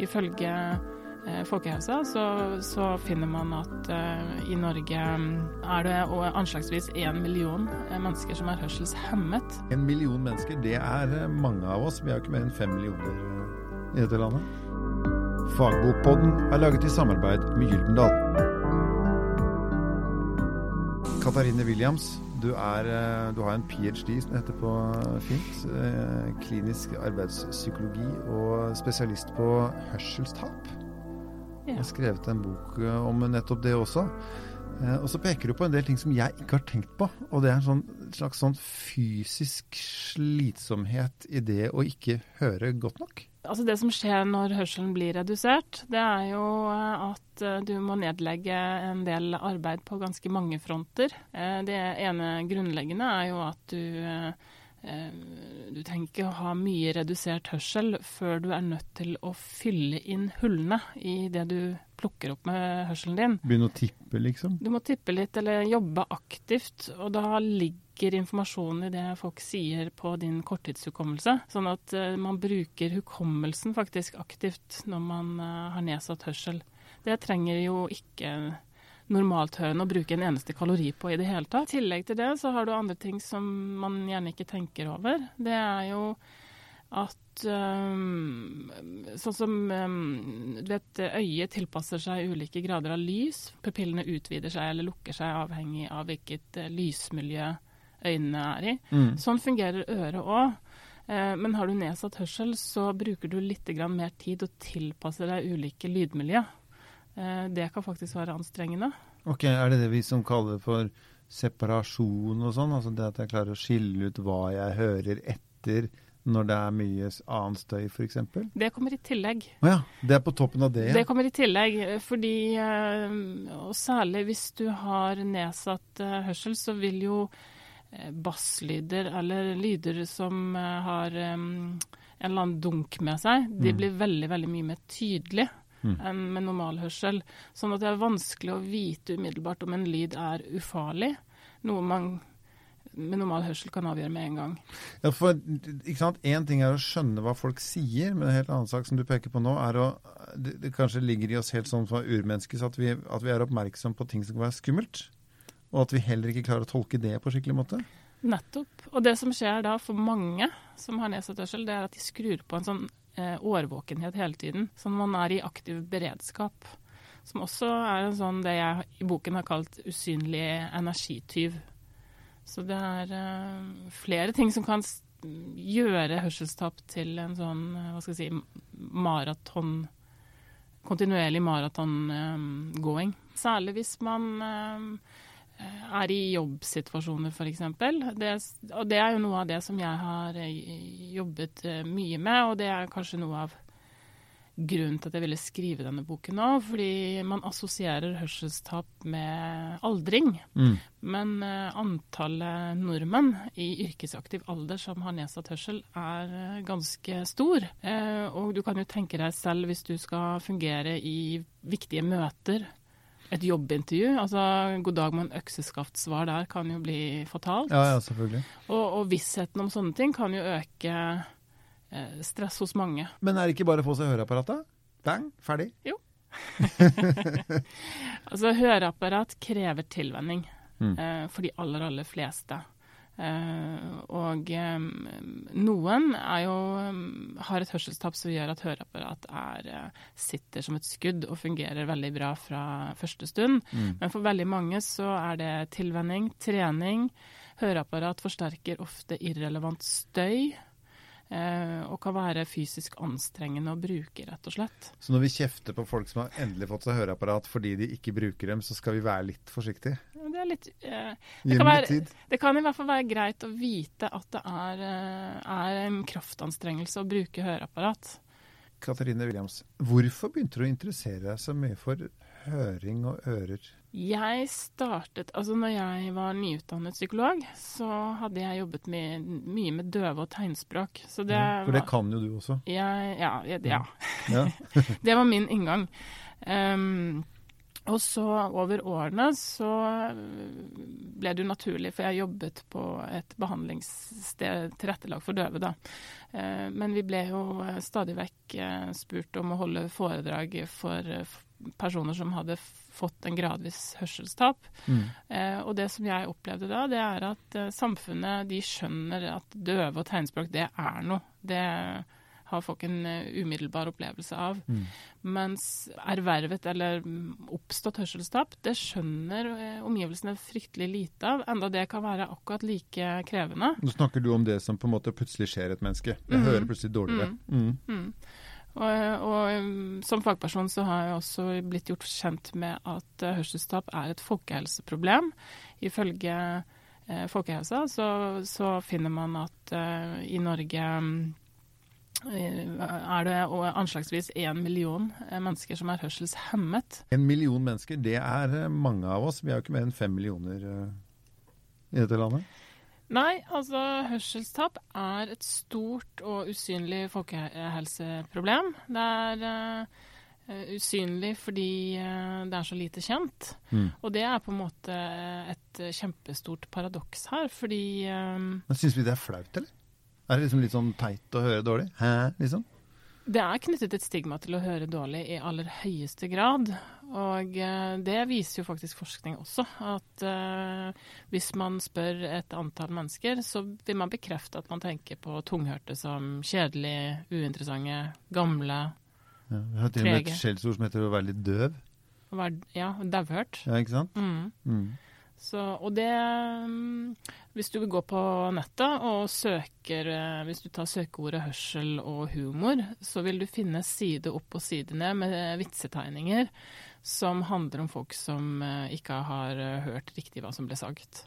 Ifølge eh, Folkehelsa så, så, finner man at eh, i Norge mm, er det anslagsvis én million eh, mennesker som er hørselshemmet. En million mennesker, det er mange av oss. Vi er jo ikke mer enn fem millioner i dette landet. Fagbokpodden er laget i samarbeid med Gyldendal. Katarine Williams, du, er, eh, du, har en ph.d. som heter på fint. Klinisk arbeidspsykologi og spesialist på hørselstap. Jeg har skrevet en bok eh, om nettopp det også. Eh, og så peker du på en del ting som jeg ikke har tenkt på. Og det er en sånn, slags sånn fysisk slitsomhet i det å ikke høre godt nok. Altså Det som skjer når hørselen blir redusert, det er jo eh, at du må nedlegge en del arbeid på ganske mange fronter. Det ene grunnleggende er jo at du Eh, du trenger ikke å ha mye redusert hørsel før du er nødt til å fylle inn hullene i det du plukker opp med hørselen din. Begynne å tippe, liksom? Du må tippe litt, eller jobbe aktivt. Og da ligger informasjonen i det folk sier på din korttidshukommelse. Sånn at uh, man bruker hukommelsen faktisk aktivt når man uh, har nedsatt hørsel. Det trenger jo ikke normalthørende å bruke en eneste kalori på i det hele tatt. I tillegg til det så har du andre ting som man gjerne ikke tenker over. Det er jo at um, Sånn som um, du vet, øyet tilpasser seg ulike grader av lys. Pupillene utvider seg eller lukker seg avhengig av hvilket uh, lysmiljø øynene er i. Mm. Sånn fungerer øret òg. Uh, men har du nedsatt hørsel, så bruker du litt mer tid og tilpasser deg ulike lydmiljø. Det kan faktisk være anstrengende. Ok, Er det det vi som kaller for separasjon og sånn? Altså det at jeg klarer å skille ut hva jeg hører etter når det er mye annen støy, f.eks.? Det kommer i tillegg. Oh ja, Det er på toppen av det? Ja. Det kommer i tillegg. fordi, eh, Og særlig hvis du har nedsatt eh, hørsel, så vil jo basslyder eller lyder som har en eller annen dunk med seg, de mm. blir veldig, veldig mye mer tydelige mm. enn med normalhørsel. Sånn at det er vanskelig å vite umiddelbart om en lyd er ufarlig. Noe man med normal hørsel kan avgjøre med en gang. Ja, for ikke sant, Én ting er å skjønne hva folk sier, men en helt annen sak som du peker på nå, er å Det, det kanskje ligger i oss helt sånn fra urmennesket at, vi, at vi er oppmerksom på ting som kan være skummelt. Og at vi heller ikke klarer å tolke det på skikkelig måte. Nettopp. Og det som skjer da for mange som har nedsatt hørsel, det er at de skrur på en sånn eh, årvåkenhet hele tiden. Sånn man er i aktiv beredskap. Som også er en sånn det jeg i boken har kalt usynlig energityv. Så det er uh, flere ting som kan gjøre hørselstap til en sånn, eh, hva skal jeg si, maraton Kontinuerlig maratongåing. Eh, Særlig hvis man Eh, er i jobbsituasjoner, f.eks. Det, og det er jo noe av det som jeg har jobbet mye med, og det er kanskje noe av grunnen til at jeg ville skrive denne boken nå. Fordi man assosierer hørselstap med aldring. Mm. Men antallet nordmenn i yrkesaktiv alder som har nedsatt hørsel, er ganske stor. og du kan jo tenke deg selv hvis du skal fungere i viktige møter et jobbintervju. Altså 'god dag med en økseskaft'-svar der kan jo bli fatalt. Ja, ja, selvfølgelig. Og, og, vissheten om sånne ting kan jo øke eh, stress hos mange. Men er det ikke bare å få seg høreapparatet? Bang, ferdig? Jo. altså høreapparat krever tilvenning mm. eh, for de aller, aller fleste. Uh, og um, noen jo, har et hørselstap som gjør at høreapparat er, uh, sitter som et skudd og fungerer veldig bra fra første stund. Mm. Men for veldig mange så er det tilvenning, trening. Høreapparat forsterker ofte irrelevant støy. Uh, og kan være fysisk anstrengende å bruke, rett og slett. Så når vi kjefter på folk som har endelig fått seg høreapparat fordi de ikke bruker dem, så skal vi være litt forsiktige? det litt uh, det, kan være, det, kan i hvert fall være greit å vite at det er, uh, er en kraftanstrengelse å bruke høreapparat. Katarine Williams, hvorfor begynte du å interessere deg så mye for høring og ører? Jeg startet Altså når jeg var nyutdannet psykolog, så hadde jeg jobbet med, mye med døve og tegnspråk. Så det ja, for det kan jo du også? Jeg, ja. ja. ja. det var min inngang. Um, Og så over årene så ble det jo naturlig, for jeg jobbet på et behandlingssted tilrettelagt for døve, da. Eh, men vi ble jo stadig vekk eh, spurt om å holde foredrag for personer som hadde fått en gradvis hørselstap. Mm. Og det som jeg opplevde da, det er at samfunnet de skjønner at døve og tegnspråk, det er noe. Det har folk en uh, umiddelbar opplevelse av. Mm. Mens ervervet eller oppstått hørselstap, det skjønner eh, omgivelsene fryktelig lite av, enda det kan være akkurat like krevende. Nå snakker du om det som på en måte plutselig skjer et menneske. Jeg mm. hører plutselig dårligere. Mm. Og, og, som fagperson så har jeg også blitt gjort kjent med at uh, hørselstap er et folkehelseproblem. Ifølge Folkehelsa så, så, finner man at i Norge Eh, er det anslagsvis én million eh, mennesker som er hørselshemmet. En million mennesker, det er eh, mange av oss. Vi er jo ikke mer enn fem millioner i dette landet. Nei, altså hørselstap er et stort og usynlig folkehelseproblem. Det er uh, usynlig fordi uh, det er så lite kjent. Mm. Og det er på en måte et kjempestort paradoks her, fordi um, Men Syns vi det er flaut, eller? Er det liksom litt sånn teit å høre dårlig? Hæ, liksom? Det er knyttet et stigma til å høre dårlig i aller høyeste grad. Og uh, det viser jo faktisk forskning også, at uh, hvis man spør et antall mennesker, så vil man bekrefte at man tenker på tunghørte som kjedelige, uinteressante, gamle, ja, Vi har til og med et skjellsord som heter å være litt døv. Ja, dauhørt. Ja, ikke sant? Mm. Mm. Så, og det mm, Hvis du vil gå på nettet og søker eh, Hvis du tar søkeordet hørsel og humor, så vil du finne side opp og side ned med vitsetegninger som handler om folk som eh, ikke har eh, hørt riktig hva som ble sagt.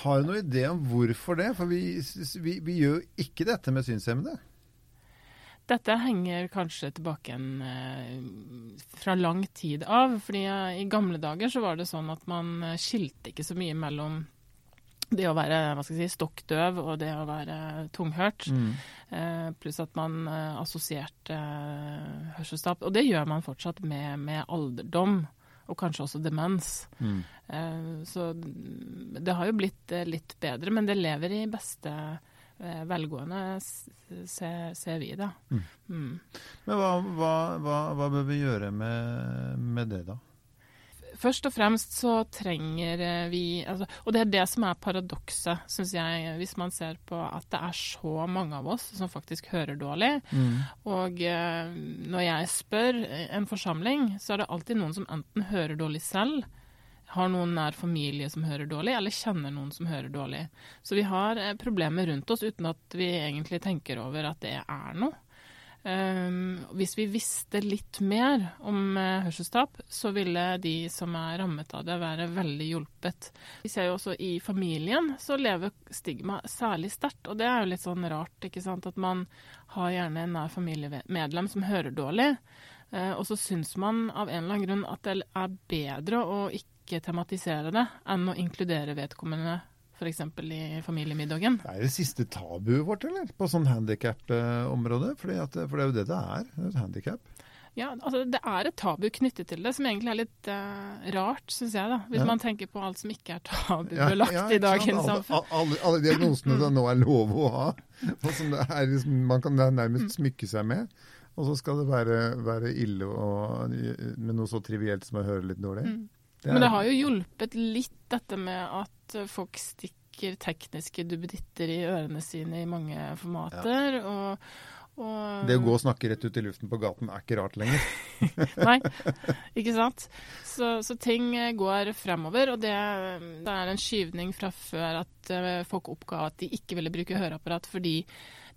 Har du noen idé om hvorfor det? For vi, vi, vi gjør ikke dette med synshemmede. Dette henger kanskje tilbake en, eh, fra lang tid av. fordi eh, I gamle dager så var det sånn at man eh, skilte ikke så mye mellom det å være hva skal jeg si, stokk døv og det å være tunghørt. Mm. Eh, pluss at man eh, assosierte eh, hørselstap. Og det gjør man fortsatt med, med alderdom. Og kanskje også demens. Mm. så det har jo blitt litt bedre, men det lever i beste Eh, velgående, ser, ser vi, da. Mm. Mm. Men hva, hva, hva, hva, bør vi gjøre med, med, det, da? Først og fremst så trenger vi altså, Og det er det som er paradokset, syns jeg, hvis man ser på at det er så mange av oss som faktisk hører dårlig. Mm. Og eh, når jeg spør en forsamling, så er det alltid noen som enten hører dårlig selv, har noen nær familie som hører dårlig, eller kjenner noen som hører dårlig. Så vi har eh, problemer rundt oss uten at vi egentlig tenker over at det er noe. Um, hvis vi visste litt mer om uh, hørselstap, så ville de som er rammet av det, være veldig hjulpet. Vi ser jo også i familien så lever stigma særlig sterkt, og det er jo litt sånn rart, ikke sant. At man har gjerne en nær familiemedlem som hører dårlig, uh, og så syns man av en eller annen grunn at det er bedre å ikke ikke tematisere det enn å inkludere vedkommende f.eks. i familiemiddagen. Det er det siste tabuet vårt, eller? På sånn handikap-område? For det er jo det det er. Et handikap. Ja, altså Det er et tabu knyttet til det, som egentlig er litt uh, rart, syns jeg. da, Hvis ja. man tenker på alt som ikke er tabubelagt ja, ja, i dagens samfunn. Alle, alle, alle diagnosene det nå er lov å ha. Er, liksom, man kan nærmest smykke seg med. Og så skal det være, være ille og, med noe så trivielt som å høre litt dårlig. Mm. Det Men det har jo hjulpet litt dette med at folk stikker tekniske duppeditter i ørene sine i mange formater. Ja. og og, det å gå og snakke rett ut i luften på gaten er ikke rart lenger. Nei, ikke sant. Så, så, ting går fremover. Og det, det, er en skyvning fra før at uh, folk oppga at de ikke ville bruke høreapparat fordi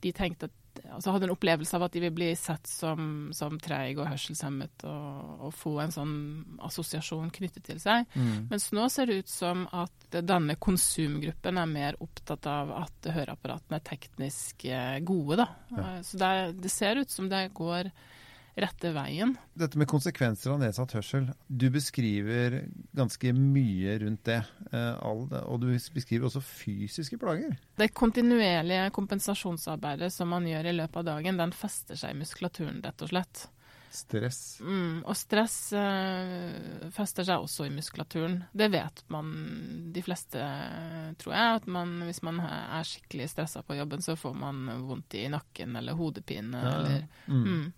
de tenkte at altså hadde en opplevelse av at de vil bli sett som, som treig og hørselshemmet og, og, få en sånn assosiasjon knyttet til seg. Mm. Mens nå ser det ut som at denne konsumgruppen er mer opptatt av at høreapparatene er teknisk eh, gode. Da. Ja. Så det, det ser ut som det går rette veien. Dette med konsekvenser av nedsatt hørsel, du beskriver ganske mye rundt det. Eh, og du beskriver også fysiske plager. Det kontinuerlige kompensasjonsarbeidet som man gjør i løpet av dagen, den fester seg i muskulaturen, rett og slett. Stress. Mm, og stress eh, fester seg også i muskulaturen. Det vet man de fleste, tror jeg. At man, hvis man er skikkelig stressa på jobben, så får man vondt i nakken eller hodepine ja. eller Mm. mm.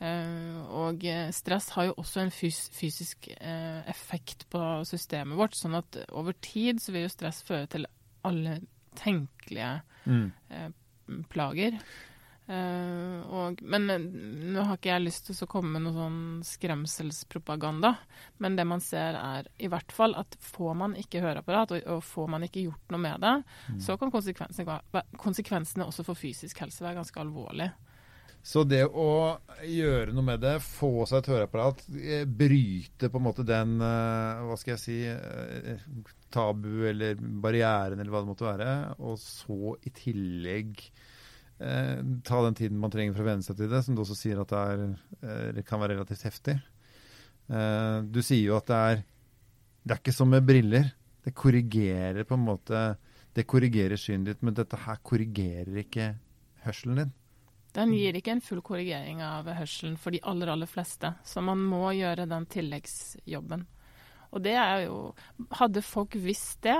Eh, og eh, stress har jo også en fys fysisk eh, effekt på systemet vårt, sånn at over tid så vil jo stress føre til alle tenkelige Mm. plager. Og, men nå har ikke jeg lyst til å komme med noe sånn skremselspropaganda, men det man ser er i hvert fall at får man ikke høreapparat, og, og får man ikke gjort noe med det, så kan konsekvensene, konsekvensene også for fysisk helse være ganske alvorlige. Så det å gjøre noe med det, få seg et høreapparat, eh, bryte på en måte den eh, Hva skal jeg si eh, Tabu eller barrieren eller hva det måtte være, og så i tillegg eh, ta den tiden man trenger for å venne seg til det, som du også sier at det, er, det kan være relativt heftig. Eh, du sier jo at det er Det er ikke som med briller. Det korrigerer på en måte Det korrigerer synet ditt, men dette her korrigerer ikke hørselen din. Den gir ikke en full korrigering av hørselen for de aller, aller fleste, så man må gjøre den tilleggsjobben. Og det er jo Hadde folk visst det,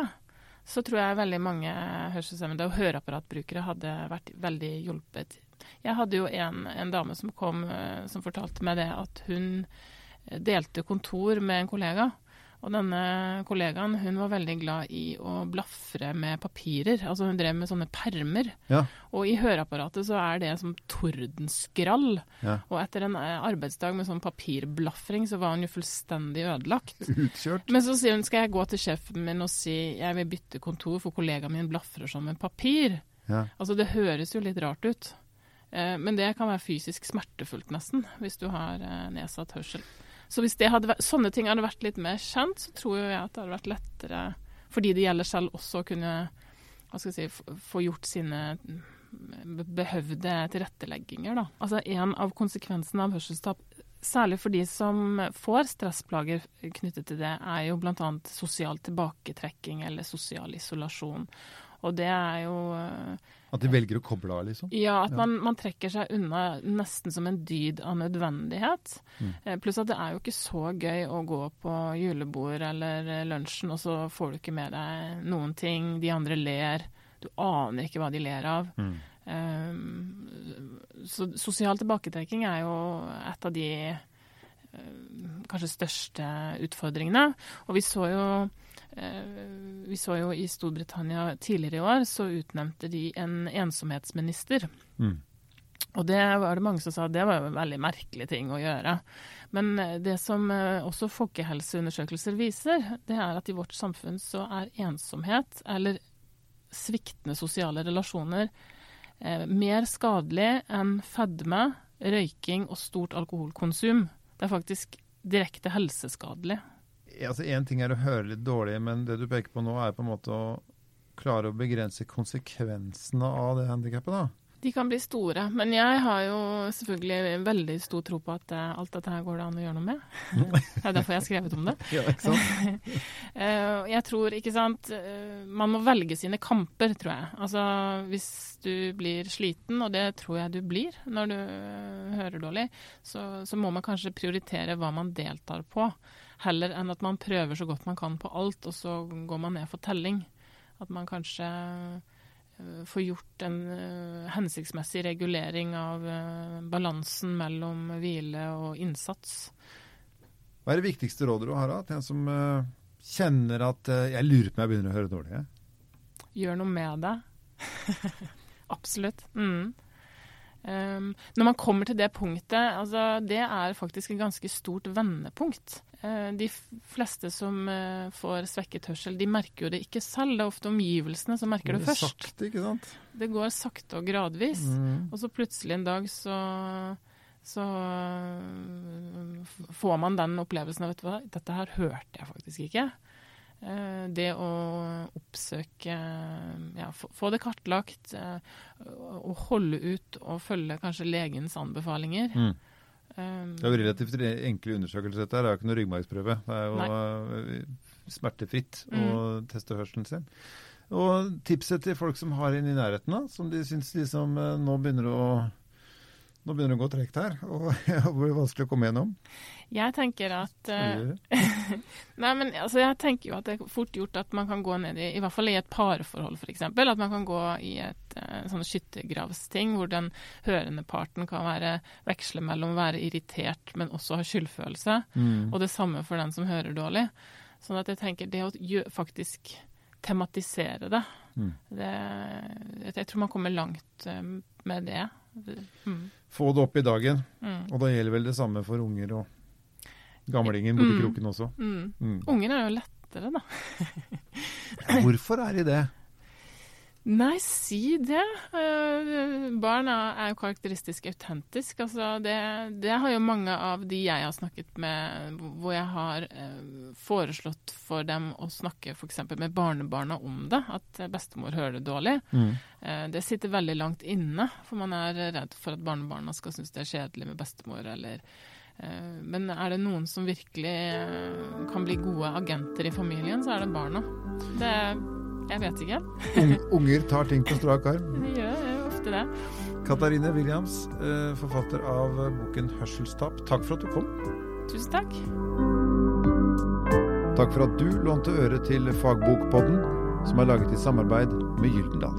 så tror jeg veldig mange hørselshemmede og høreapparatbrukere hadde vært veldig hjulpet. Jeg hadde jo en, en dame som kom eh, som fortalte meg det at hun eh, delte kontor med en kollega. Og denne kollegaen hun var veldig glad i å blafre med papirer. Altså hun drev med sånne permer. Ja. Og i høreapparatet så er det som tordenskrall. Ja. Og etter en eh, arbeidsdag med sånn papirblafring, så var hun jo fullstendig ødelagt. Utkjørt. Men så sier hun skal jeg gå til sjefen min og si jeg vil bytte kontor, for kollegaen min blafrer sånn med papir. Ja. Altså det høres jo litt rart ut. Eh, men det kan være fysisk smertefullt nesten, hvis du har eh, nedsatt hørsel. Så hvis hadde sånne ting hadde vært litt mer kjent, så tror jeg at det hadde vært lettere for de det gjelder selv også å kunne si, få gjort sine behøvde tilrettelegginger. Da. Altså En av konsekvensene av hørselstap, særlig for de som får stressplager knyttet til det, er jo bl.a. sosial tilbaketrekking eller sosial isolasjon. Og det er jo eh, At de velger å koble av, liksom. ja, at man, man trekker seg unna nesten som en dyd av nødvendighet. Mm. Eh, pluss at det er jo ikke så gøy å gå på julebord eller eh, lunsjen, og så får du ikke med deg noen ting. De andre ler. Du aner ikke hva de ler av. Mm. Um, så sosial tilbaketrekking er jo et av de kanskje største utfordringene. Og vi så jo vi så jo i Storbritannia tidligere i år, så utnevnte de en ensomhetsminister. Mm. Og det var det mange som sa det var jo en veldig merkelig ting å gjøre. Men eh, det som eh, også folkehelseundersøkelser viser, det er at i vårt samfunn så er ensomhet, eller sviktende sosiale relasjoner, eh, mer skadelig enn fedme, røyking og stort alkoholkonsum. Det er faktisk direkte helseskadelig. Altså, Én ting er å høre litt dårlig, men det du peker på nå, er på en måte å klare å begrense konsekvensene av det handikappet. De kan bli store, men jeg har jo selvfølgelig veldig stor tro på at eh, alt dette her går det an å gjøre noe med. Det er derfor jeg har skrevet om det. Ja, ikke sant? Eh, jeg tror, ikke sant eh, Man må velge sine kamper, tror jeg. Altså hvis du blir sliten, og det tror jeg du blir når du hører dårlig, så, så må man kanskje prioritere hva man deltar på, heller enn at man prøver så godt man kan på alt, og så går man ned for telling. At man kanskje eh, får gjort en eh, hensiktsmessig regulering av eh, balansen mellom hvile og innsats. Hva er det viktigste rådet du har til en som kjenner at jeg lurer på om jeg begynner å høre dårlig? jeg? Gjør noe med det. Absolutt. Mm. Um, når man kommer til det punktet, altså det er faktisk et ganske stort vendepunkt. Eh, de fleste som eh, får svekket hørsel, de merker jo det ikke selv. Det er ofte omgivelsene som merker det Går først. Sakte, ikke sant? Det går sakte og gradvis. Mm. Og så plutselig en dag så, så får man den opplevelsen av vet du hva, dette her hørte jeg faktisk ikke. Eh, Det å oppsøke ja, få det kartlagt, og holde ut og følge kanskje legens anbefalinger. Mm. Eh, Det er jo relativt enkle undersøkelser. dette her. Det er jo ikke noe ryggmargsprøve. Det er jo Nei. eh, smertefritt å Mm. teste hørselen sin. Og tipset til folk som har en i nærheten, da, som de syns liksom eh, nå begynner å Nå begynner det å gå tregt her, og det blir vanskelig å komme gjennom. Jeg tenker at uh, Nei, men altså, jeg tenker jo at det er fort gjort at man kan gå ned i I hvert fall i et parforhold, f.eks. At man kan gå i et uh, sånn skyttergravsting hvor den hørende parten kan være veksle mellom å være irritert, men også ha skyldfølelse. Mm. Og det samme for den som hører dårlig. Sånn at jeg tenker det å faktisk tematisere det, mm. det Jeg tror man kommer langt um, med det. Mm. Få det opp i dagen. Mm. Og da gjelder vel det samme for unger og gamlingen borti mm. kroken også. Mm. Mm. Unger er jo lettere, da. Hvorfor er de det? Nei, si det. Barna barn er jo karakteristisk autentisk. Altså det, det, har jo mange av de jeg har snakket med, hvor jeg har uh, foreslått for dem å snakke f.eks. med barnebarna om det, at bestemor hører det dårlig. Mm. Uh, det sitter veldig langt inne, for man er redd for at barnebarna skal synes det er kjedelig med bestemor, eller men er det noen som virkelig kan bli gode agenter i familien, så er det barna. Det er jeg vet ikke. Unger tar ting på strak arm. De gjør jo ofte det. Katarine Williams, eh, forfatter av boken 'Hørselstap'. Takk for at du kom. Tusen takk. Takk for at du lånte øre til Fagbokpodden, som er laget i samarbeid med Gyldendal.